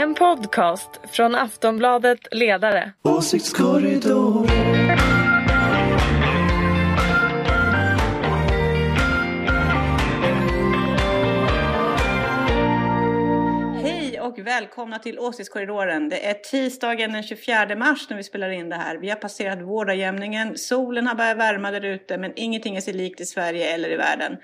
En podcast från Aftonbladet Ledare. Åsiktskorridor. Hej och välkomna till Åsiktskorridoren. Det är tisdagen den 24 mars när vi spelar in det här. Vi har passerat vårdagjämningen, solen har börjat värma där ute men ingenting är sig likt i Sverige eller i världen.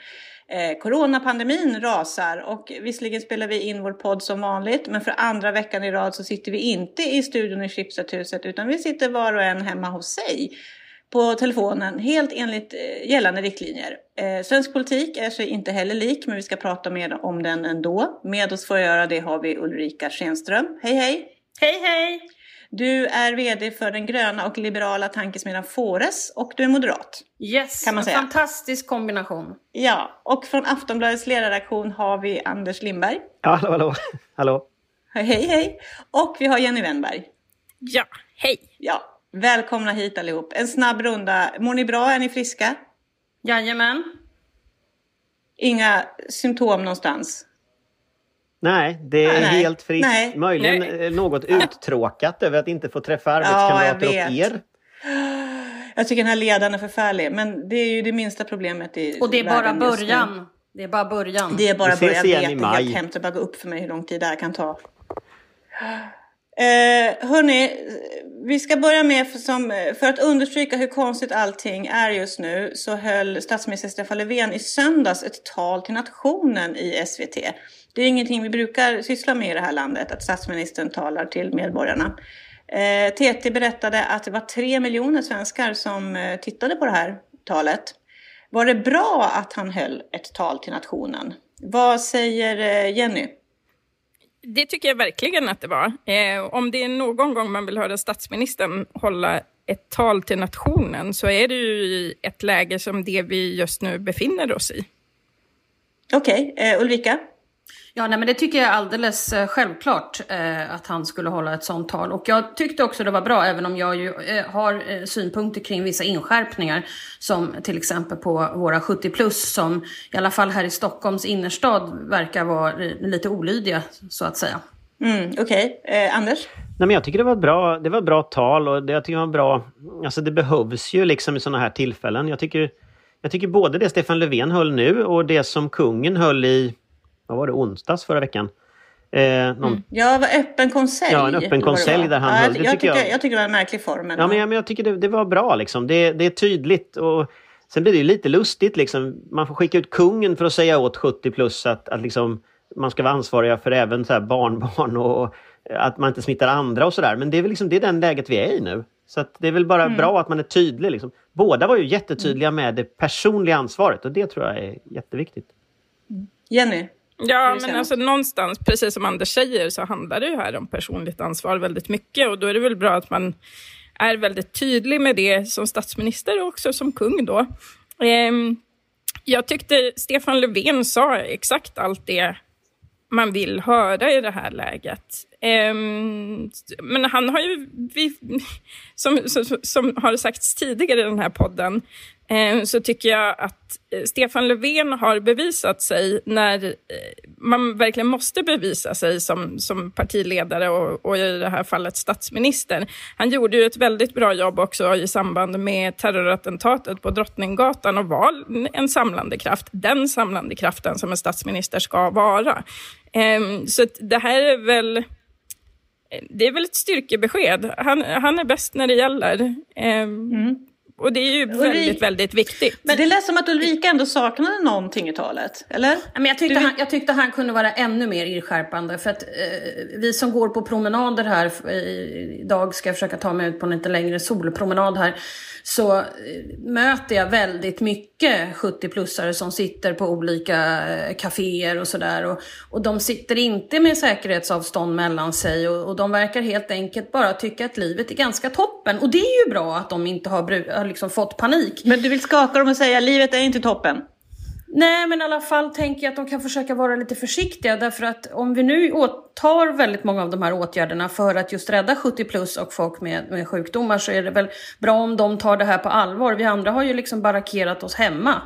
Eh, coronapandemin rasar och visserligen spelar vi in vår podd som vanligt men för andra veckan i rad så sitter vi inte i studion i Schibstedhuset utan vi sitter var och en hemma hos sig på telefonen helt enligt eh, gällande riktlinjer. Eh, svensk politik är sig inte heller lik men vi ska prata mer om den ändå. Med oss för att göra det har vi Ulrika Schenström. Hej hej! Hej hej! Du är VD för den gröna och liberala tankesmedjan Fores och du är moderat. Yes, Kan man en säga. fantastisk kombination. Ja, och från Aftonbladets ledarredaktion har vi Anders Lindberg. Ja, hallå, hallå. hallå. Hej hej! Och vi har Jenny Wennberg. Ja, hej! Ja, välkomna hit allihop. En snabb runda. Mår ni bra? Är ni friska? Jajamän. Inga symptom någonstans? Nej, det är Nej. helt fritt. Nej. Möjligen Nej. eh, något uttråkat över att inte få träffa jag arbetskamrater vet. och er. Jag tycker den här ledaren är förfärlig, men det är ju det minsta problemet i Och det är bara början. Det är bara början. Det är bara Vi ses början. Jag igen vet, i det är helt hemskt. Det bara gå upp för mig hur lång tid det här kan ta. Eh, hörni, vi ska börja med, för, som, för att understryka hur konstigt allting är just nu, så höll statsminister Stefan Löfven i söndags ett tal till nationen i SVT. Det är ingenting vi brukar syssla med i det här landet, att statsministern talar till medborgarna. Eh, TT berättade att det var tre miljoner svenskar som eh, tittade på det här talet. Var det bra att han höll ett tal till nationen? Vad säger eh, Jenny? Det tycker jag verkligen att det var. Eh, om det är någon gång man vill höra statsministern hålla ett tal till nationen så är det ju i ett läge som det vi just nu befinner oss i. Okej, eh, Ulrika? Ja, nej, men det tycker jag är alldeles eh, självklart eh, att han skulle hålla ett sånt tal. Och jag tyckte också det var bra, även om jag ju eh, har eh, synpunkter kring vissa inskärpningar. Som till exempel på våra 70 plus som i alla fall här i Stockholms innerstad verkar vara eh, lite olydiga så att säga. Mm, Okej, eh, Anders? Nej, men jag tycker det var ett bra, det var ett bra tal och det, jag tycker det var bra... Alltså det behövs ju liksom i sådana här tillfällen. Jag tycker, jag tycker både det Stefan Löfven höll nu och det som kungen höll i... Vad var det? Onsdags förra veckan? Eh, någon, Ja, var öppen konselj. Ja, en öppen konselj där han ja, höll. jag, Det jag, tycker jag- jag tycker det var en märklig form. Men, Ja, men, jag- men jag tycker det, det var bra liksom. Det, det är tydligt och sen blir det ju lite lustigt liksom. Man får skicka ut kungen för att säga åt 70 plus att, att liksom, man ska vara ansvariga för även så barnbarn och att man inte smittar andra och sådär. Men det är väl liksom, det är den läget vi är i nu. Så det är väl bara Mm. bra att man är tydlig. Liksom. Båda var ju jättetydliga med det personliga ansvaret och det tror jag är jätteviktigt. Jenny? Ja, men alltså någonstans, precis som Anders säger, så handlar det ju här om personligt ansvar väldigt mycket och då är det väl bra att man är väldigt tydlig med det som statsminister och också som kung då. Ehm, jag tyckte Stefan Löfven sa exakt allt det man vill höra i det här läget. Ehm, men han har ju, som, som, har sagts tidigare i den här podden, Eh, så tycker jag att eh, Stefan Löfven har bevisat sig när eh, man verkligen måste bevisa sig som, som partiledare och, och i det här fallet statsminister. Han gjorde ju ett väldigt bra jobb också i samband med terrorattentatet på Drottninggatan och var en samlande kraft, den samlande kraften som en statsminister ska vara. Så det här är väl det är väl ett styrkebesked. Han, han är bäst när det gäller. Mm. Och det är ju väldigt, väldigt viktigt. Men det lät som att Ulrika ändå saknade någonting i talet, eller? Ja, Men jag, tyckte Du han, jag tyckte han kunde vara ännu mer irrskärpande. För att eh, vi som går på promenader här, idag ska jag försöka ta mig ut på en lite längre solpromenad här. Så eh, möter jag väldigt mycket 70-plussare som sitter på olika eh, kaféer och sådär. Och, och de sitter inte med säkerhetsavstånd mellan sig och, och de verkar helt enkelt bara tycka att livet är ganska toppen. Och det är ju bra att de inte har, har liksom fått panik. Men du vill skaka dem och säga livet är inte toppen? Nej, men i alla fall tänker jag att de kan försöka vara lite försiktiga därför att om vi nu åtar väldigt många av de här åtgärderna för att just rädda 70 plus och folk med, med sjukdomar så är det väl bra om de tar det här på allvar. Vi andra har ju liksom barrikerat oss hemma.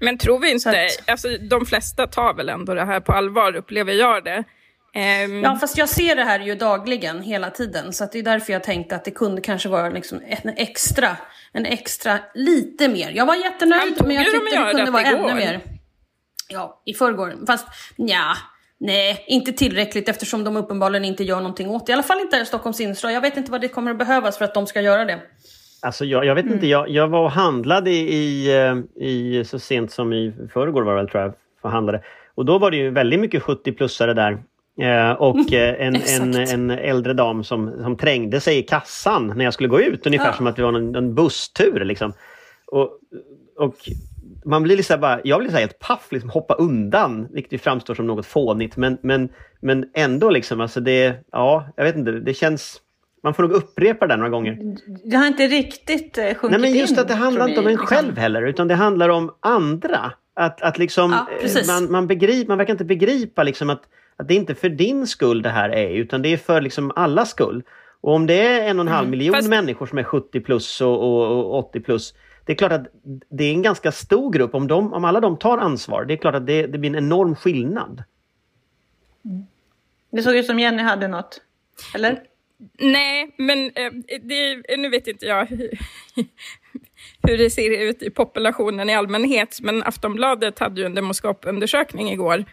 Men tror vi inte, att- alltså de flesta tar väl ändå det här på allvar, upplever jag det. Ehm, Ja, fast jag ser det här ju dagligen, hela tiden. Så att det är därför jag tänkte att det kunde kanske vara liksom en extra, en extra, lite mer. Jag var jättenöjd, men jag tyckte det kunde vara igår. ännu mer. Ja, i förrgår. Fast ja, nej, inte tillräckligt eftersom de uppenbarligen inte gör någonting åt det. I alla fall inte här i Stockholms innerstad. Jag vet inte vad det kommer att behövas för att de ska göra det. Alltså jag, jag vet inte, jag, jag var och handlade i, eh, i, så sent som i förrgår var det väl tror jag, handlade. Och då var det ju väldigt mycket 70-plussare där. Eh, och eh, en, en, en äldre dam som, som trängde sig i kassan när jag skulle gå ut. Ungefär Ja. som att det var en, en busstur. Liksom. Och, och man blir liksom bara, jag blir så helt paff, liksom hoppa undan, vilket framstår som något fånigt. Men, men, men ändå liksom, alltså det, ja, jag vet inte, det känns... Man får nog upprepa det några gånger. Det har inte riktigt eh, sjunkit Nej men just in, att det handlar inte om en liksom. själv heller utan det handlar om andra. Att, att liksom, Ja, man, man, begrip, man verkar inte begripa liksom att, att det inte för din skull det här är utan det är för liksom allas skull. Och om det är en och en halv miljon Fast- människor som är 70 plus och, och, och 80 plus. Det är klart att det är en ganska stor grupp. Om, de, om alla de tar ansvar, det är klart att det, det blir en enorm skillnad. Det såg ut som Jenny hade något. Eller? Nej, men eh, det, nu vet inte jag hur det ser ut i populationen i allmänhet, men Aftonbladet hade ju en demoskopundersökning igår,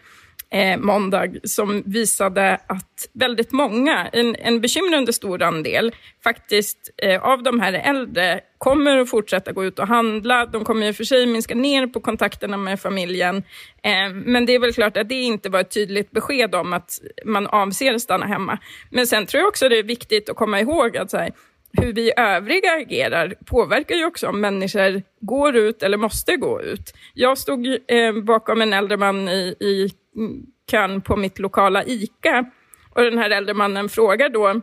eh, måndag, som visade att väldigt många, en, en bekymrande stor andel, faktiskt eh, av de här äldre kommer att fortsätta gå ut och handla. De kommer i och för sig minska ner på kontakterna med familjen, eh, men det är väl klart att det inte var ett tydligt besked om att man avser att stanna hemma. Men sen tror jag också det är viktigt att komma ihåg att så här, hur vi övriga agerar påverkar ju också om människor går ut eller måste gå ut. Jag stod eh, bakom en äldre man i, i kön på mitt lokala ICA och den här äldre mannen frågar då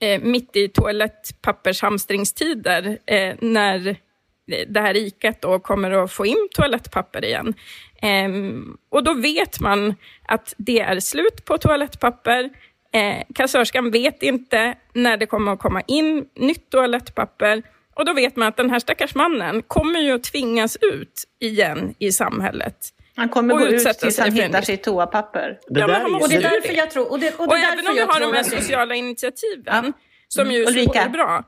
eh, mitt i toalettpappershamstringstider eh, när det här ICA då kommer att få in toalettpapper igen. Ehm, och då vet man att det är slut på toalettpapper. Eh, kassörskan vet inte när det kommer att komma in nytt toalettpapper. Och då vet man att den här stackars mannen kommer ju att tvingas ut igen i samhället. Han kommer Och gå ut tills sig han hittar sitt toapapper. Det Ja, men Och det är därför det. jag tror... Och det, och Och, det är därför även om vi har de här sociala initiativen, Ja. som ju är så bra,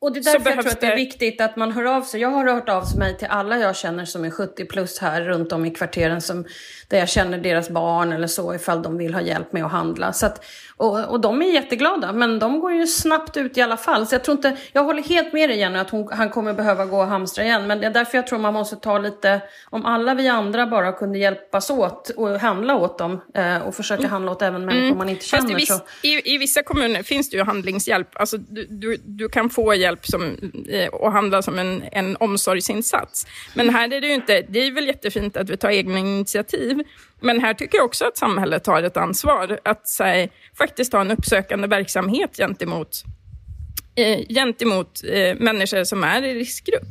Och det är därför jag tror att det är viktigt att man hör av sig. Jag har hört av mig till alla jag känner som är 70 plus här runt om i kvarteren som, där jag känner deras barn eller så ifall de vill ha hjälp med att handla. Så att, och, och de är jätteglada men de går ju snabbt ut i alla fall. Så jag tror inte, jag håller helt med dig Jenny att hon, han kommer behöva gå och hamstra igen. Men det är därför jag tror man måste ta lite, om alla vi andra bara kunde hjälpas åt och handla åt dem eh, och försöka handla åt även människor man inte Fast i, känner. viss, så. i, i vissa kommuner finns det ju handlingshjälp. Alltså, du, du, du kan få hjälp som, eh, och handla som en, en omsorgsinsats. Men här är det ju inte, det är väl jättefint att vi tar egna initiativ. Men här tycker jag också att samhället har ett ansvar att här, faktiskt ha en uppsökande verksamhet gentemot, eh, gentemot eh, människor som är i riskgrupp.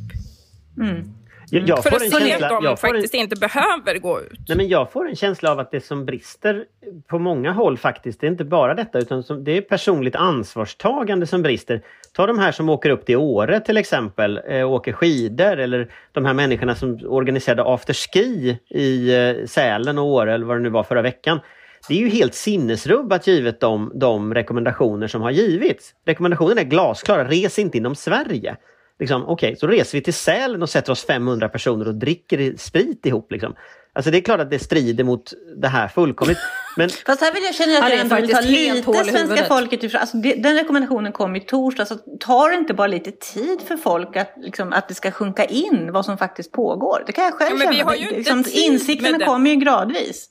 Jag, jag För får att en se att de får en, faktiskt inte behöver gå ut. Nej, men jag får en känsla av att det som brister på många håll faktiskt, det är inte bara detta utan som, det är personligt ansvarstagande som brister. Ta de här som åker upp till Åre till exempel, eh, åker skidor eller de här människorna som organiserade afterski i eh, Sälen och Åre eller vad det nu var förra veckan. Det är ju helt sinnesrubbat givet de, de rekommendationer som har givits. Rekommendationen är glasklara, res inte inom Sverige. Liksom, Okej, så reser vi till Sälen och sätter oss 500 personer och dricker sprit ihop. Liksom. Alltså det är klart att det strider mot det här fullkomligt. Men Fast här vill jag känna att jag är ändå vill ta lite svenska folket ifrån. Alltså det, den rekommendationen kom i torsdags. Så tar det inte bara lite tid för folk att, liksom, att det ska sjunka in vad som faktiskt pågår? Det kan jag själv Ja, vi känna. har ju inte liksom, insikterna kommer ju gradvis.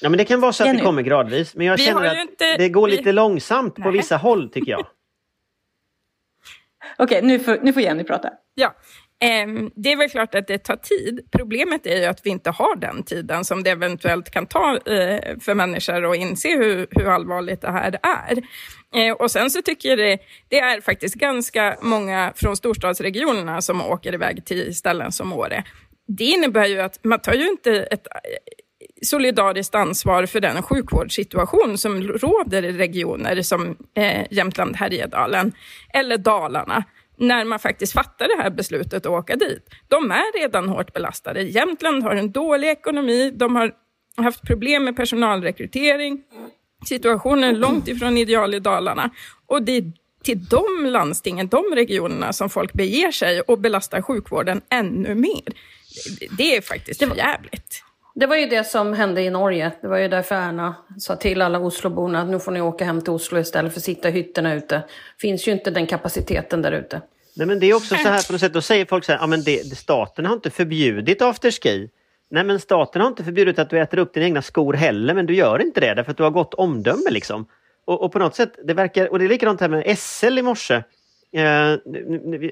Ja, men det kan vara så att Jenny. det kommer gradvis. Men jag Vi känner att inte- det går vi- lite långsamt på Nej. vissa håll tycker jag. Okej, nu, får, nu får Jenny prata. Ja, ehm, det är väl klart att det tar tid. Problemet är ju att vi inte har den tiden som det eventuellt kan ta eh, för människor att inse hur, hur allvarligt det här är. Eh, och sen så tycker jag det, det är faktiskt ganska många från storstadsregionerna som åker iväg till ställen som Åre. Det innebär ju att man tar ju inte ett solidariskt ansvar för den sjukvårdssituation som råder i regioner som eh, Jämtland, Härjedalen eller Dalarna när man faktiskt fattar det här beslutet att åka dit. De är redan hårt belastade. Jämtland har en dålig ekonomi, de har haft problem med personalrekrytering. situationen är långt ifrån ideal i Dalarna. Och det är till de landstingen, de regionerna som folk beger sig och belastar sjukvården ännu mer. Det är faktiskt jävligt. Det var ju det som hände i Norge. Det var ju därför Erna sa till alla Osloborna att nu får ni åka hem till Oslo istället för att sitta i hytterna ute. Finns ju inte den kapaciteten där ute. Nej men det är också så här på något sätt, då säger folk så här, ja men det, staten har inte förbjudit afterski. Nej men staten har inte förbjudit att du äter upp dina egna skor heller men du gör inte det därför att du har gott omdöme liksom. Och, och på något sätt, det verkar, och det är likadant här med SL i morse. Eh,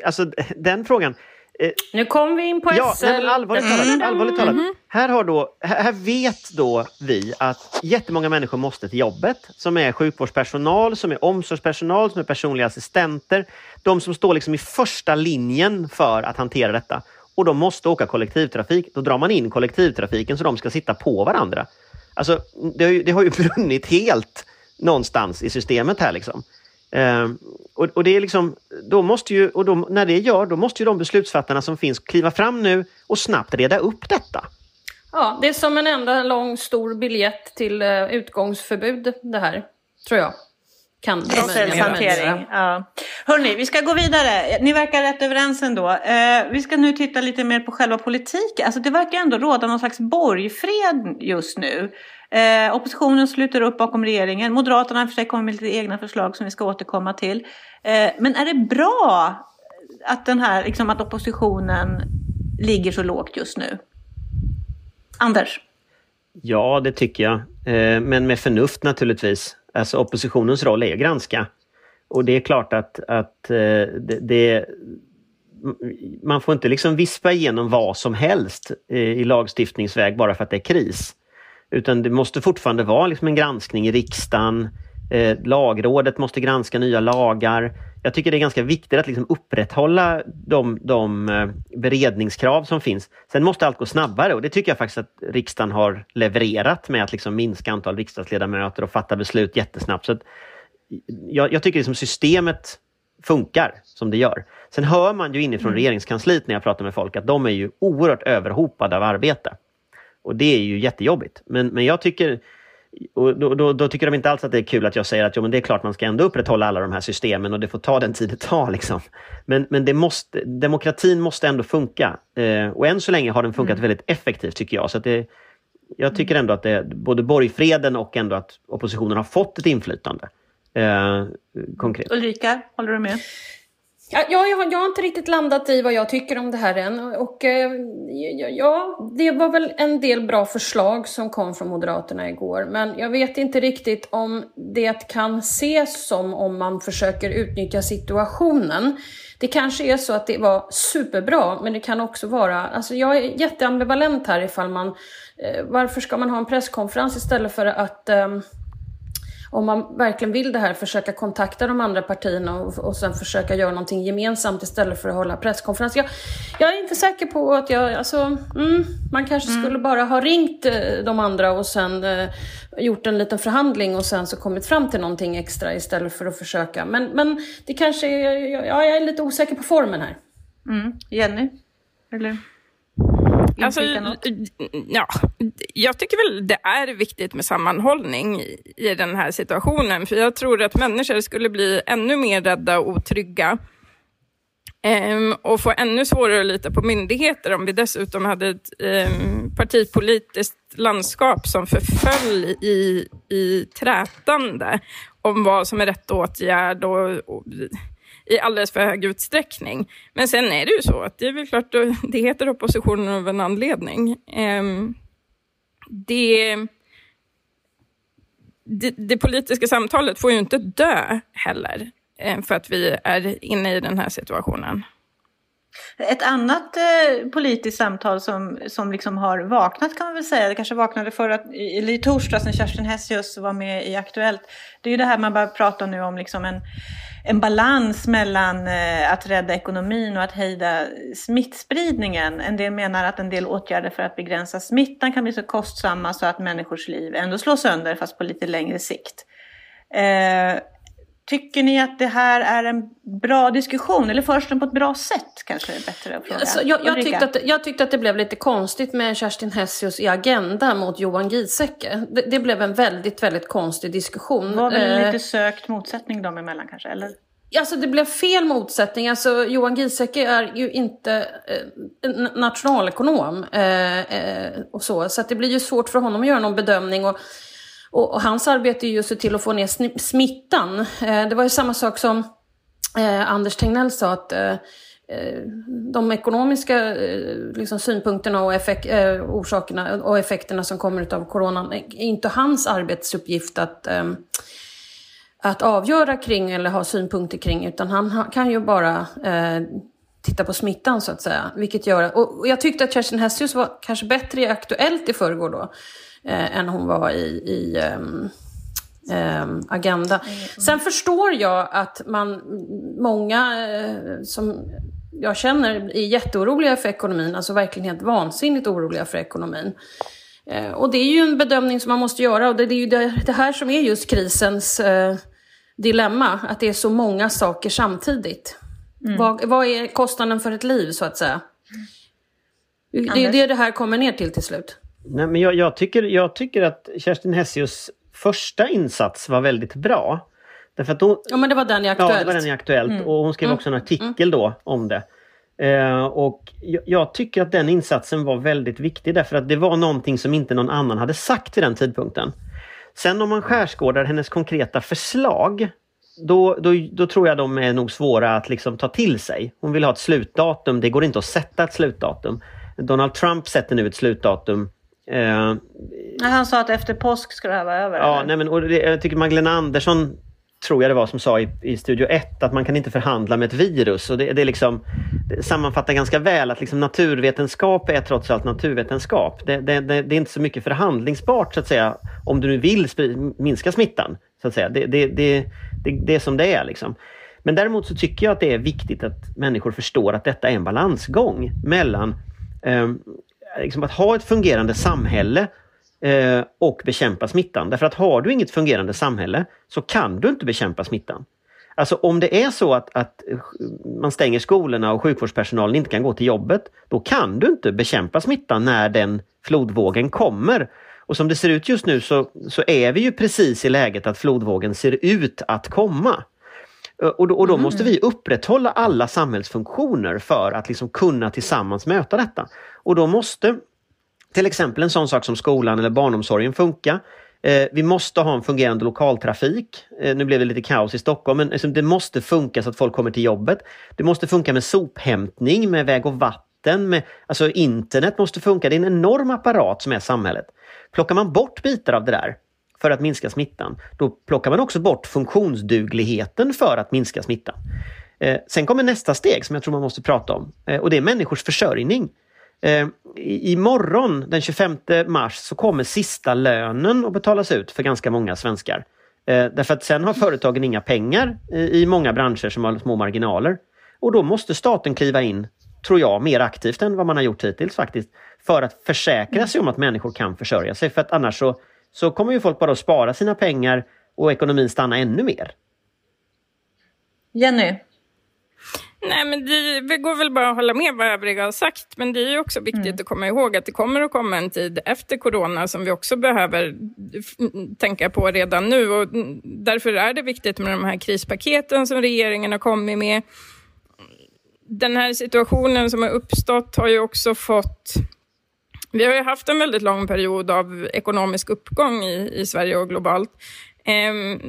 alltså den frågan. Eh, nu kom vi in på ja, SL. Nej, allvarligt talat, mm. allvarligt talat. Mm. Här, har då, här vet då vi att jättemånga människor måste till jobbet som är sjukvårdspersonal, som är omsorgspersonal, som är personliga assistenter. De som står liksom i första linjen för att hantera detta. Och de måste åka kollektivtrafik. Då drar man in kollektivtrafiken så de ska sitta på varandra. Alltså, det har ju, det har ju brunnit helt någonstans i systemet här. Liksom. Eh, och, och, det är liksom, då måste ju, och då, när det gör, då måste ju de beslutsfattarna som finns kliva fram nu och snabbt reda upp detta. Ja, det är som en enda lång stor biljett till uh, utgångsförbud det här, tror jag. Kan Processhantering. Ja. Hörni, vi ska gå vidare. Ni verkar rätt överens ändå. Eh, vi ska nu titta lite mer på själva politiken. Alltså det verkar ändå råda någon slags borgfred just nu. Eh, oppositionen sluter upp bakom regeringen. Moderaterna har för sig kommit med lite egna förslag som vi ska återkomma till. Eh, men är det bra att, den här, liksom att oppositionen ligger så lågt just nu? Anders? Ja, det tycker jag. Eh, men med förnuft naturligtvis. Alltså oppositionens roll är att granska. Och det är klart att, att eh, det, det man får inte liksom vispa igenom vad som helst eh, i lagstiftningsväg bara för att det är kris. Utan det måste fortfarande vara liksom en granskning i riksdagen. Eh, lagrådet måste granska nya lagar. Jag tycker det är ganska viktigt att liksom upprätthålla de, de eh, beredningskrav som finns. Sen måste allt gå snabbare och det tycker jag faktiskt att riksdagen har levererat med att liksom minska antal riksdagsledamöter och fatta beslut jättesnabbt. Så jag, jag tycker liksom systemet funkar som det gör. Sen hör man ju inifrån mm. regeringskansliet när jag pratar med folk att de är ju oerhört överhopade av arbete. Och det är ju jättejobbigt. Men, men jag tycker och då, då, då, tycker de inte alls att det är kul att jag säger att jo, men det är klart man ska ändå upprätthålla alla de här systemen och det får ta den tid det tar. Liksom. Men, men det måste, demokratin måste ändå funka. Eh, och än så länge har den funkat mm. väldigt effektivt tycker jag. Så det, jag tycker ändå att det, både borgfreden och ändå att oppositionen har fått ett inflytande. Eh, konkret. Ulrika, håller du med? Ja, jag, jag har inte riktigt landat i vad jag tycker om det här än. Och, eh, ja, det var väl en del bra förslag som kom från Moderaterna igår. Men jag vet inte riktigt om det kan ses som om man försöker utnyttja situationen. Det kanske är så att det var superbra, men det kan också vara... Alltså jag är jätteambivalent här ifall man... Eh, varför ska man ha en presskonferens istället för att... Eh, om man verkligen vill det här, försöka kontakta de andra partierna och, och sen försöka göra någonting gemensamt istället för att hålla presskonferens. Jag, jag är inte säker på att jag, alltså, mm, man kanske mm. skulle bara ha ringt eh, de andra och sen eh, gjort en liten förhandling och sen så kommit fram till någonting extra istället för att försöka. Men, men det kanske är, ja, jag är lite osäker på formen här. Mm. Jenny? Eller? Alltså, ja, jag tycker väl det är viktigt med sammanhållning i den här situationen, för jag tror att människor skulle bli ännu mer rädda och otrygga Um, och få ännu svårare att lita på myndigheter om vi dessutom hade ett um, partipolitiskt landskap som förföll i, i trätande om vad som är rätt åtgärd och, och i alldeles för hög utsträckning. Men sen är det ju så att det är väl klart, det heter oppositionen av en anledning. Ehm, det, det, det politiska samtalet får ju inte dö heller ehm, för att vi är inne i den här situationen. Ett annat eh, politiskt samtal som, som liksom har vaknat kan man väl säga, det kanske vaknade förra, eller i torsdags när Kerstin Hessius var med i Aktuellt. Det är ju det här man börjar prata nu om liksom en, en balans mellan eh, att rädda ekonomin och att hejda smittspridningen. En del menar att en del åtgärder för att begränsa smittan kan bli så kostsamma så att människors liv ändå slås sönder fast på lite längre sikt. Eh, Tycker ni att det här är en bra diskussion eller förs den på ett bra sätt? Kanske är bättre att fråga. Alltså, jag, jag, tyckte att, jag tyckte att det blev lite konstigt med Kerstin Hessius i Agenda mot Johan Giesecke. Det, det blev en väldigt, väldigt konstig diskussion. Var väl Eh, lite sökt motsättning dem emellan kanske? Eller? Alltså det blev fel motsättning. Alltså Johan Giesecke är ju inte eh, nationalekonom eh, eh, och så. Så det blir ju svårt för honom att göra någon bedömning. Och, och, och hans arbete är ju att se till att få ner smittan. Eh, det var ju samma sak som eh, Anders Tegnell sa att eh, eh de ekonomiska eh, liksom synpunkterna och effek- eh, orsakerna och effekterna som kommer av coronan är inte hans arbetsuppgift att eh, att avgöra kring eller ha synpunkter kring, utan han kan ju bara eh, titta på smittan så att säga. Vilket gör, och och jag tyckte att Kerstin Hessius var kanske bättre i Aktuellt i förrgår då, eh, än hon var i, i ehm, Agenda. Sen förstår jag att man, många eh, som jag känner är jätteoroliga för ekonomin, alltså verkligen helt vansinnigt oroliga för ekonomin. Eh, Och det är ju en bedömning som man måste göra och det är ju det, här som är just krisens eh, dilemma, att det är så många saker samtidigt. Vad, vad är kostnaden för ett liv så att säga? Det är det det här kommer ner till till slut. Nej, men jag, jag, tycker, jag tycker att Kerstin Hessius första insats var väldigt bra. Därför att hon, Ja men det var den i Ja, Aktuellt. det var den i Aktuellt och hon skrev också en artikel då om det. Eh, och jag, jag tycker att den insatsen var väldigt viktig därför att det var någonting som inte någon annan hade sagt vid den tidpunkten. Sen om man skärskådar hennes konkreta förslag då, då, då tror jag de är nog svåra att liksom ta till sig. Hon vill ha ett slutdatum, det går inte att sätta ett slutdatum. Donald Trump sätter nu ett slutdatum. Eh, Han sa att efter påsk ska det här vara över. Ja, eller? nej men, och det, jag tycker Magdalena Andersson tror jag det var som sa i, i Studio 1 att man kan inte förhandla med ett virus. Och det, det, är liksom, det sammanfattar ganska väl att liksom naturvetenskap är trots allt naturvetenskap. Det, det, det, är inte så mycket förhandlingsbart så att säga om du nu vill minska smittan. Så att säga. Det, det, det, det, det är som det är. Liksom. Men däremot så tycker jag att det är viktigt att människor förstår att detta är en balansgång mellan ehm, liksom att ha ett fungerande samhälle eh, och bekämpa smittan. Därför att har du inget fungerande samhälle så kan du inte bekämpa smittan. Alltså om det är så att, att man stänger skolorna och sjukvårdspersonalen inte kan gå till jobbet, då kan du inte bekämpa smittan när den flodvågen kommer. Och som det ser ut just nu så, så är vi ju precis i läget att flodvågen ser ut att komma. Eh, Och då, och då måste vi upprätthålla alla samhällsfunktioner för att liksom kunna tillsammans möta detta. Och då måste till exempel en sån sak som skolan eller barnomsorgen funka. Eh, vi måste ha en fungerande lokaltrafik. Eh, nu blev det lite kaos i Stockholm, men liksom, det måste funka så att folk kommer till jobbet. Det måste funka med sophämtning, med väg och vatten, med, alltså internet måste funka. Det är en enorm apparat som är samhället. Plockar man bort bitar av det där för att minska smittan, då plockar man också bort funktionsdugligheten för att minska smittan. Eh, sen kommer nästa steg som jag tror man måste prata om eh, och det är människors försörjning. Eh, Imorgon den 25 mars så kommer sista lönen att betalas ut för ganska många svenskar. Eh, därför att sen har företagen inga pengar i, i många branscher som har små marginaler. Och då måste staten kliva in, tror jag, mer aktivt än vad man har gjort hittills faktiskt. För att försäkra sig om att människor kan försörja sig. För att annars så, så kommer ju folk bara att spara sina pengar och ekonomin stanna ännu mer. Jenny? Nej, men det, det går väl bara att hålla med vad övriga har sagt. Men det är ju också viktigt Mm. att komma ihåg att det kommer att komma en tid efter corona som vi också behöver tänka på redan nu. Och därför är det viktigt med de här krispaketen som regeringen har kommit med. Den här situationen som har uppstått har ju också fått vi har ju haft en väldigt lång period av ekonomisk uppgång i, i Sverige och globalt. Ehm,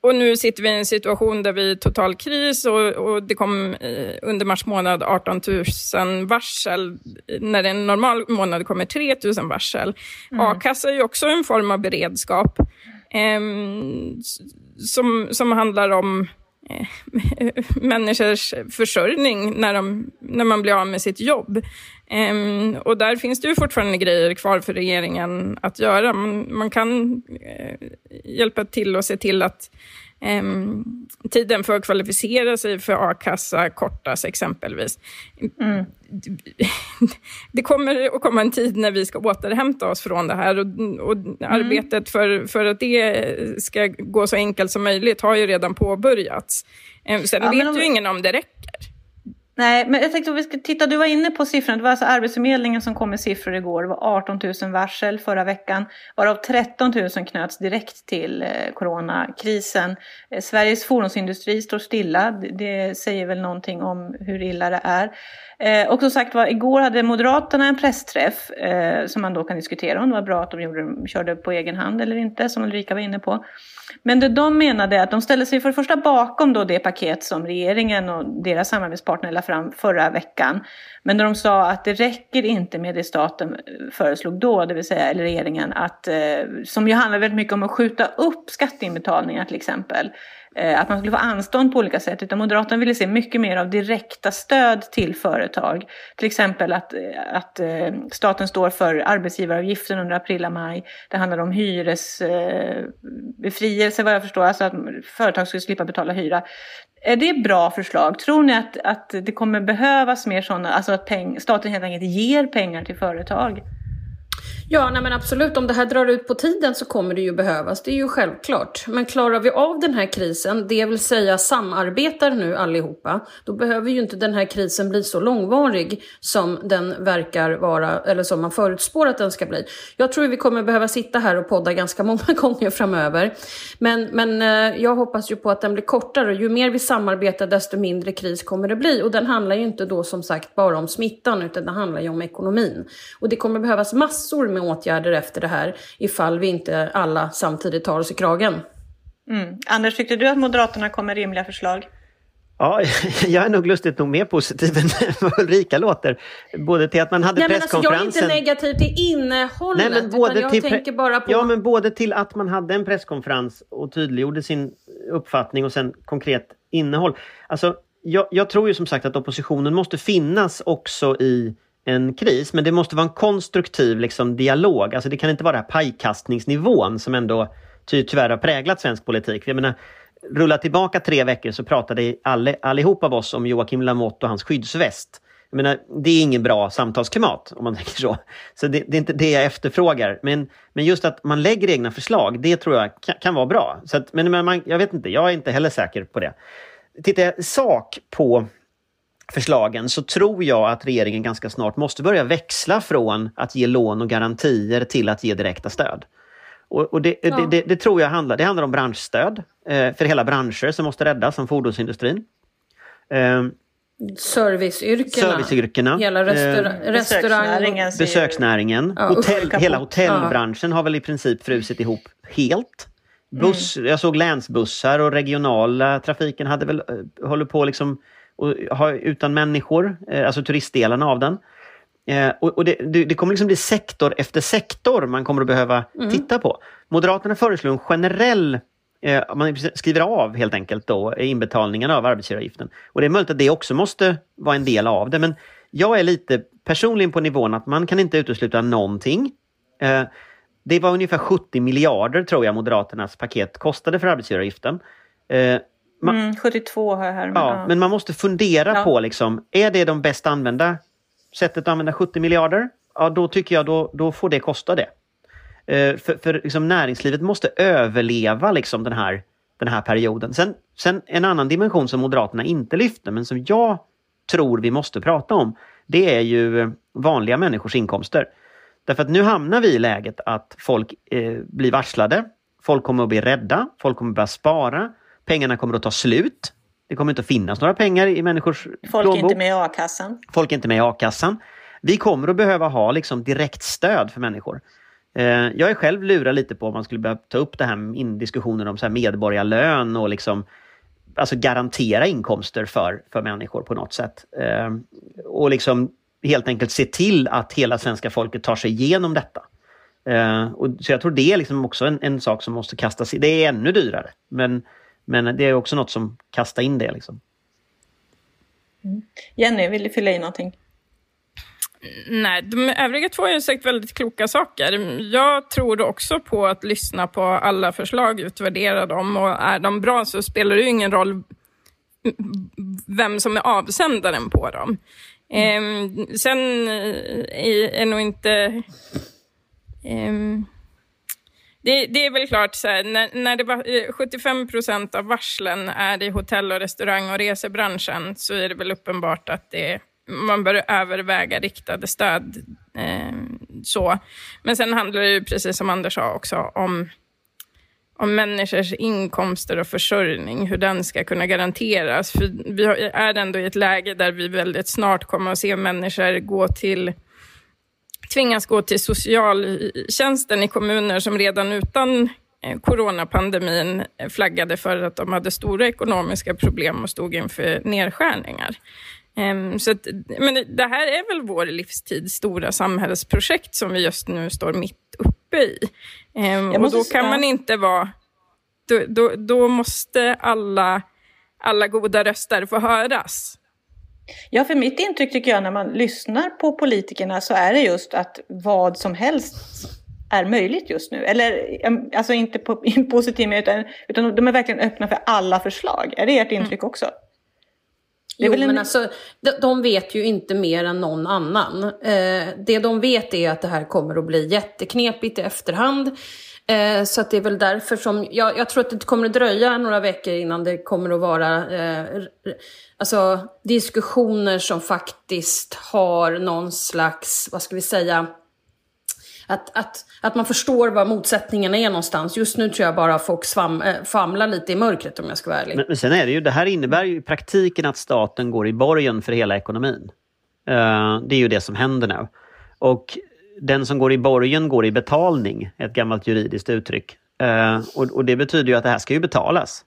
och nu sitter vi i en situation där vi är i total kris och, och det kom eh, under mars månad 18 000 varsel. När en normal månad kommer 3 000 varsel. A-kassa är ju också en form av beredskap s- som, som handlar om eh, människors försörjning när, de, när man blir av med sitt jobb. Ehm, och där finns det ju fortfarande grejer kvar för regeringen att göra. Man, man kan eh, hjälpa till och se till att Um, tiden för att kvalificera sig för a-kassa kortas exempelvis. Mm. Det kommer att komma en tid när vi ska återhämta oss från det här och, och mm. arbetet för, för att det ska gå så enkelt som möjligt har ju redan påbörjats. Um, sen ja, vet om... ju ingen om det räcker. Nej, men jag tänkte att vi ska titta, du var inne på siffrorna. Det var alltså Arbetsförmedlingen som kom med siffror igår. Det var 18 000 varsel förra veckan, varav 13 000 knöts direkt till eh, coronakrisen. Eh, Sveriges fordonsindustri står stilla. Det säger väl någonting om hur illa det är. Eh, och som sagt var, igår hade Moderaterna en pressträff som man då kan diskutera om det var bra att de gjorde, körde på egen hand eller inte, som Ulrika var inne på. Men det de menade är att de ställde sig för det första bakom då det paket som regeringen och deras samarbetspartner fram förra veckan. Men när de sa att det räcker inte med det staten föreslog då, det vill säga eller regeringen, att, eh, som ju handlar väldigt mycket om att skjuta upp skatteinbetalningar till exempel. Eh, att man skulle få anstånd på olika sätt. Utan Moderaterna ville se mycket mer av direkta stöd till företag. Till exempel att, eh, att eh, staten står för arbetsgivaravgiften under april och maj. Det handlar om hyresbefrielse vad jag förstår, alltså att företag skulle slippa betala hyra. Är det bra förslag? Tror ni att, att det kommer behövas mer sådana, alltså att peng, staten helt enkelt ger pengar till företag? Ja, nej men absolut. Om det här drar ut på tiden så kommer det ju behövas. Det är ju självklart. Men klarar vi av den här krisen, det vill säga samarbetar nu allihopa, då behöver ju inte den här krisen bli så långvarig som den verkar vara, eller som man förutspår att den ska bli. Jag tror vi kommer behöva sitta här och podda ganska många gånger framöver. Men, men eh, jag hoppas ju på att den blir kortare. Ju mer vi samarbetar, desto mindre kris kommer det bli. Och den handlar ju inte då som sagt bara om smittan, utan det handlar ju om ekonomin. Och det kommer behövas massor med åtgärder efter det här ifall vi inte alla samtidigt tar oss i kragen. Mm. Anders, tyckte du att Moderaterna kom med rimliga förslag? Ja, jag är nog lustigt nog mer positiv än vad Ulrika låter. Både till att man hade Nej, presskonferensen... Alltså, jag är inte negativ till innehållet, Nej, men både jag till tänker bara på... Ja, men både till att man hade en presskonferens och tydliggjorde sin uppfattning och sen konkret innehåll. Alltså, jag, jag tror ju som sagt att oppositionen måste finnas också i en kris, men det måste vara en konstruktiv liksom, dialog. Alltså det kan inte vara pajkastningsnivån som ändå ty tyvärr har präglat svensk politik. Jag menar, rulla tillbaka tre veckor så pratade alle, allihop av oss om Joakim Lamotte och hans skyddsväst. Jag menar, det är ingen bra samtalsklimat om man tänker så. Så det, det, är inte det jag efterfrågar. Men, men just att man lägger egna förslag, det tror jag kan, kan vara bra. Så att, men man, jag vet inte, jag är inte heller säker på det. Tittar jag sak på förslagen så tror jag att regeringen ganska snart måste börja växla från att ge lån och garantier till att ge direkta stöd. Och, och det, ja. det, det, det, tror jag handlar, det handlar om branschstöd eh, för hela branscher som måste räddas, som fordonsindustrin. Eh, Serviceyrkena. Serviceyrkena. Hela restaur eh, restaurang... Besöksnäringen. Ja, Hotell, hela hotellbranschen ja. har väl i princip frusit ihop helt. Buss, mm. Jag såg länsbussar och regionala trafiken hade väl eh, håller på liksom och ha, utan människor, eh, alltså turistdelarna av den. Eh, och, och det, det, kommer liksom bli sektor efter sektor man kommer att behöva mm. titta på. Moderaterna föreslår en generell eh, man skriver av helt enkelt då inbetalningen av arbetsgivaravgiften. Och det är möjligt att det också måste vara en del av det men jag är lite personligen på nivån att man kan inte utesluta någonting. Det var ungefär 70 miljarder tror jag Moderaternas paket kostade för arbetsgivaravgiften. Eh, man, mm, 72 har jag här. Men, ja, men man måste fundera ja. på, liksom, är det de bäst använda sättet att använda 70 miljarder? Ja, då tycker jag då, då får det kosta det. Uh, för för liksom, näringslivet måste överleva liksom, den, här, den här perioden. Sen, sen en annan dimension som Moderaterna inte lyfter, men som jag tror vi måste prata om, det är ju vanliga människors inkomster. Därför att nu hamnar vi i läget att folk eh, blir varslade, folk kommer att bli rädda, folk kommer att börja spara, Pengarna kommer att ta slut. Det kommer inte att finnas några pengar i människors Folk plånbok. är inte med i a-kassan. Folk är inte med i a-kassan. Vi kommer att behöva ha liksom direkt stöd för människor. Eh, jag är själv lurad lite på om man skulle behöva ta upp det här med diskussioner om så här medborgarlön och liksom alltså garantera inkomster för, för människor på något sätt. Eh, och liksom helt enkelt se till att hela svenska folket tar sig igenom detta. Eh, och, så jag tror det är liksom också en, en sak som måste kastas i. Det är ännu dyrare. Men men det är också något som kastar in det. Liksom. Mm. Jenny, vill du fylla i någonting? Nej, de övriga två har sagt väldigt kloka saker. Jag tror också på att lyssna på alla förslag, utvärdera dem och är de bra så spelar det ju ingen roll vem som är avsändaren på dem. Mm. Eh, sen är, är nog inte... Eh, det, det, är väl klart så här, när, när det var, 75 eh, procent av varslen är i hotell och restaurang och resebranschen så är det väl uppenbart att det man bör överväga riktade stöd. Eh, så. Men sen handlar det ju, precis som Anders sa också, om, om människors inkomster och försörjning, hur den ska kunna garanteras. För vi är ändå i ett läge där vi väldigt snart kommer att se människor gå till tvingas gå till socialtjänsten i kommuner som redan utan eh, coronapandemin flaggade för att de hade stora ekonomiska problem och stod inför nedskärningar. Um, så att, men det här är väl vår livstids stora samhällsprojekt som vi just nu står mitt uppe i. Um, och då kan man inte vara... Då, då, då, måste alla, alla goda röster få höras. Ja, för mitt intryck tycker jag när man lyssnar på politikerna så är det just att vad som helst är möjligt just nu. Eller alltså inte på, in positiv utan, utan de är verkligen öppna för alla förslag. Är det ert intryck mm. också? Jo, en... men alltså, de, de, vet ju inte mer än någon annan. Eh, det de vet är att det här kommer att bli jätteknepigt i efterhand. Eh, så att det är väl därför som, jag, jag, tror att det kommer att dröja några veckor innan det kommer att vara eh, alltså, diskussioner som faktiskt har någon slags, vad ska vi säga, att, att, att man förstår var motsättningarna är någonstans. Just nu tror jag bara folk svam, äh, famlar lite i mörkret om jag ska vara ärlig. Men, men sen är det ju, det här innebär ju i praktiken att staten går i borgen för hela ekonomin. Uh, det är ju det som händer nu. Och den som går i borgen går i betalning, ett gammalt juridiskt uttryck. Uh, och, och, det betyder ju att det här ska ju betalas.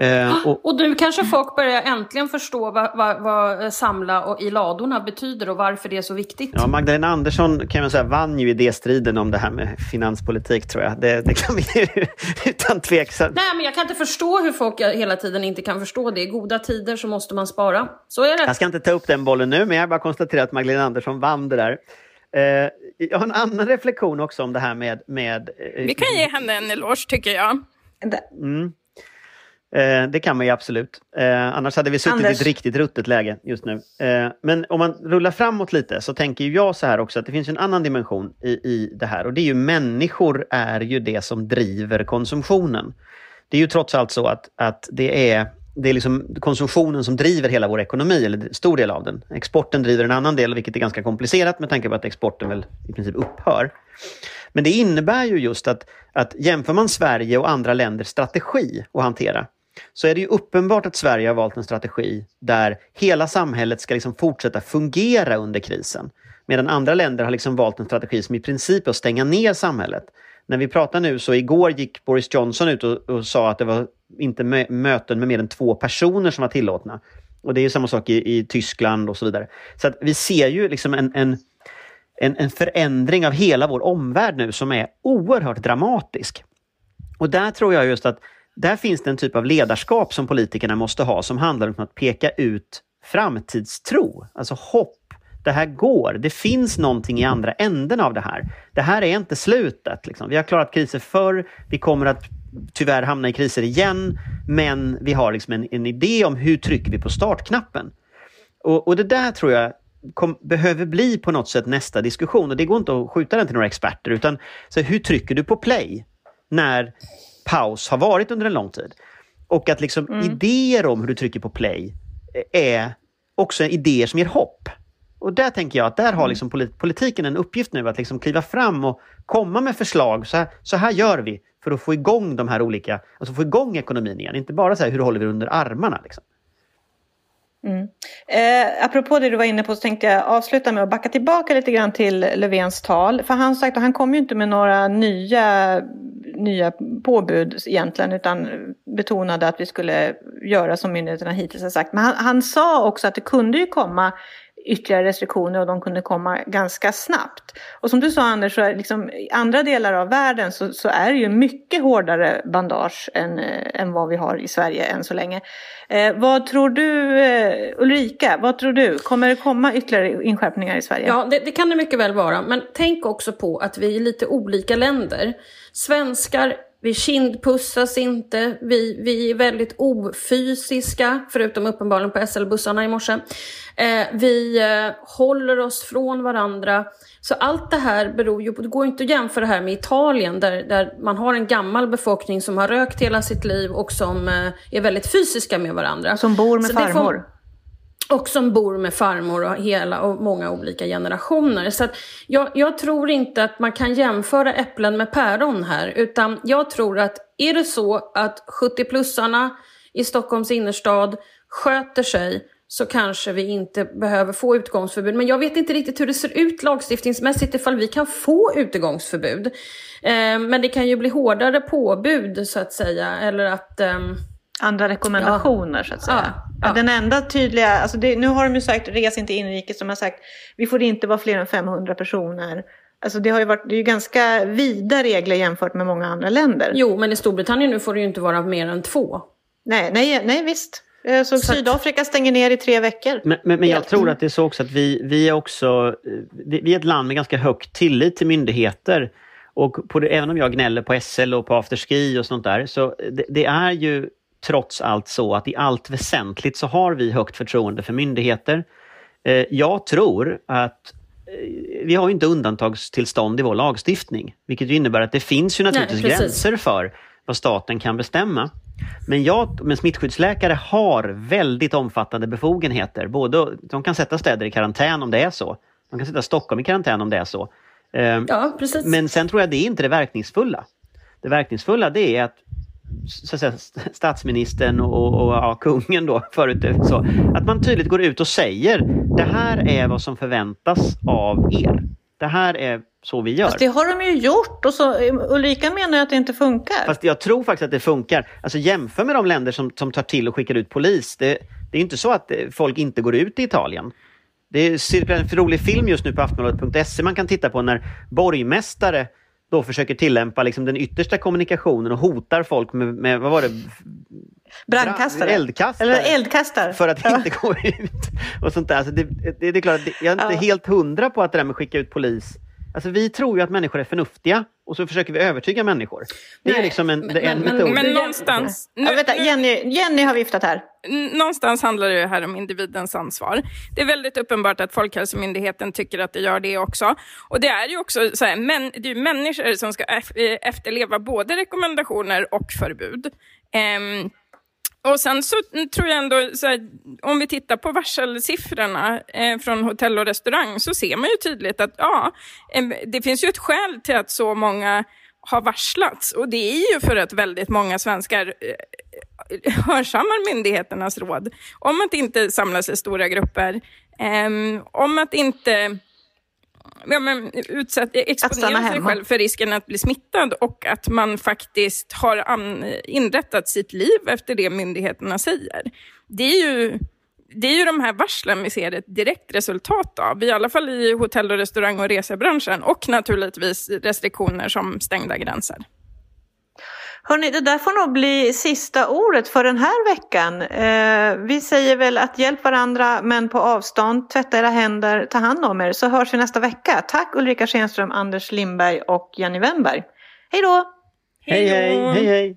Eh, och, och nu kanske folk börjar äntligen förstå vad, vad, vad samla och i ladorna betyder och varför det är så viktigt. Ja, Magdalena Andersson kan man säga vann ju idéstriden om det här med finanspolitik tror jag. Det, det kan vi utan tvekan. Nej, men jag kan inte förstå hur folk hela tiden inte kan förstå det. I goda tider så måste man spara. Så är det. Jag ska inte ta upp den bollen nu, men jag bara konstaterar att Magdalena Andersson vann det där. Eh, jag har en annan reflektion också om det här med... med eh, vi kan ge henne en eloge tycker jag. Mm. Eh, det kan man ju absolut. Eh, annars hade vi suttit Anders. i ett riktigt ruttet läge just nu. Eh, men om man rullar framåt lite så tänker jag så här också att det finns en annan dimension i, i det här och det är ju människor är ju det som driver konsumtionen. Det är ju trots allt så att, att det är det är liksom konsumtionen som driver hela vår ekonomi, eller stor del av den. Exporten driver en annan del, vilket är ganska komplicerat med tanke på att exporten väl i princip upphör. Men det innebär ju just att, att jämför man Sverige och andra länders strategi att hantera, så är det ju uppenbart att Sverige har valt en strategi där hela samhället ska liksom fortsätta fungera under krisen. Medan andra länder har liksom valt en strategi som i princip är att stänga ner samhället. När vi pratar nu så igår gick Boris Johnson ut och, och sa att det var inte mö möten med mer än två personer som var tillåtna. Och det är samma sak i, i, Tyskland och så vidare. Så att vi ser ju liksom en, en, en, en förändring av hela vår omvärld nu som är oerhört dramatisk. Och där tror jag just att där finns det en typ av ledarskap som politikerna måste ha som handlar om att peka ut framtidstro, alltså hopp. Det här går, det finns någonting i andra änden av det här. Det här är inte slutet. Liksom. Vi har klarat kriser förr, vi kommer att tyvärr hamna i kriser igen, men vi har liksom en, en idé om hur trycker vi på startknappen. Och, och det där tror jag kom, behöver bli på något sätt nästa diskussion. Och Det går inte att skjuta den till några experter, utan så hur trycker du på play när paus har varit under en lång tid. Och att liksom mm. idéer om hur du trycker på play är också idéer som ger hopp. Och där tänker jag att där har mm. liksom politiken en uppgift nu att liksom kliva fram och komma med förslag. Så här, så här gör vi för att få igång de här olika, alltså få igång ekonomin igen. Inte bara så här, hur håller vi under armarna? Liksom. Mm. Eh, apropå det du var inne på så tänkte jag avsluta med att backa tillbaka lite grann till Löfvens tal. För han sagt att han kom ju inte med några nya, nya påbud egentligen utan betonade att vi skulle göra som myndigheterna hittills har sagt. Men han, han sa också att det kunde ju komma ytterligare restriktioner och de kunde komma ganska snabbt. Och som du sa Anders, så är liksom, i andra delar av världen så, så är det ju mycket hårdare bandage än, eh, än vad vi har i Sverige än så länge. Eh, vad tror du, eh, Ulrika, vad tror du? Kommer det komma ytterligare inskärpningar i Sverige? Ja, det, det, kan det mycket väl vara. Men tänk också på att vi är lite olika länder. Svenskar vi kindpussas inte, vi, vi är väldigt ofysiska, förutom uppenbarligen på SL-bussarna i morse. Eh, vi eh, håller oss från varandra. Så allt det här beror ju på, det går inte att jämföra det här med Italien där, där man har en gammal befolkning som har rökt hela sitt liv och som eh, är väldigt fysiska med varandra. Som bor med farmor. Och som bor med farmor och hela och många olika generationer. Så jag, jag, tror inte att man kan jämföra äpplen med päron här. Utan jag tror att är det så att 70-plussarna i Stockholms innerstad sköter sig så kanske vi inte behöver få utgångsförbud. Men jag vet inte riktigt hur det ser ut lagstiftningsmässigt ifall vi kan få utegångsförbud. Eh, men det kan ju bli hårdare påbud så att säga. Eller att... Eh, Andra rekommendationer ja. så att säga. Ja. Ja. Den enda tydliga, alltså det, nu har de ju sagt res inte inrikes, de har sagt vi får inte vara fler än 500 personer. Alltså det, har ju varit, det är ju ganska vida regler jämfört med många andra länder. Jo, men i Storbritannien nu får det ju inte vara mer än två. Nej, nej, nej visst. Eh, så, så Sydafrika stänger ner i tre veckor. Men, men, men jag tror att det är så också att vi, vi är också vi är ett land med ganska hög tillit till myndigheter. Och på det, även om jag gnäller på SL och på afterski och sånt där, så det, det är ju trots allt så att i allt väsentligt så har vi högt förtroende för myndigheter. Eh, jag tror att eh, vi har inte undantagstillstånd i vår lagstiftning, vilket innebär att det finns ju naturligtvis Nej, gränser för vad staten kan bestämma. Men, jag, men smittskyddsläkare har väldigt omfattande befogenheter. Både, de kan sätta städer i karantän om det är så. De kan sätta Stockholm i karantän om det är så. Eh, ja, precis. Men sen tror jag det är inte det verkningsfulla. Det verkningsfulla det är att så att säga, statsministern och, och ja, kungen då förut. Så, att man tydligt går ut och säger det här är vad som förväntas av er. Det här är så vi gör. Fast det har de ju gjort och så, Ulrika menar att det inte funkar. Fast jag tror faktiskt att det funkar. Alltså jämför med de länder som, som tar till och skickar ut polis. Det, det är inte så att folk inte går ut i Italien. Det cirkulerar en rolig film just nu på aftonbladet.se man kan titta på när borgmästare då försöker tillämpa liksom den yttersta kommunikationen och hotar folk med, med vad var det? Brandkastare? Eldkastare. Eller eldkastare. För att inte gå ut. Och sånt där. Alltså det, det, det är klart, jag är inte ja. helt hundra på att det där med att skicka ut polis Alltså vi tror ju att människor är förnuftiga och så försöker vi övertyga människor. Det Nej, är liksom en, men, en men, metod. Men någonstans... Nu, ja, vänta, Jenny, Jenny har viftat här. Någonstans handlar det här om individens ansvar. Det är väldigt uppenbart att Folkhälsomyndigheten tycker att det gör det också. Och det är ju också så här, men, det är människor som ska efterleva både rekommendationer och förbud. Um, och sen så tror jag ändå, här, om vi tittar på varselsiffrorna eh, från hotell och restaurang så ser man ju tydligt att ja, det finns ju ett skäl till att så många har varslats. Och det är ju för att väldigt många svenskar eh, hörsammar myndigheternas råd om att inte samlas i stora grupper, eh, om att inte ja, men, utsatt, exponera sig själv för risken att bli smittad och att man faktiskt har an, inrättat sitt liv efter det myndigheterna säger. Det är ju det är ju de här varslen vi ser ett direkt resultat av, i alla fall i hotell och restaurang och resebranschen och naturligtvis restriktioner som stängda gränser. Hörni, det där får nog bli sista ordet för den här veckan. Eh, vi säger väl att hjälp varandra men på avstånd, tvätta era händer, ta hand om er så hörs vi nästa vecka. Tack Ulrika Schenström, Anders Lindberg och Jenny Wennberg. Hej då! Hej hej! hej, hej.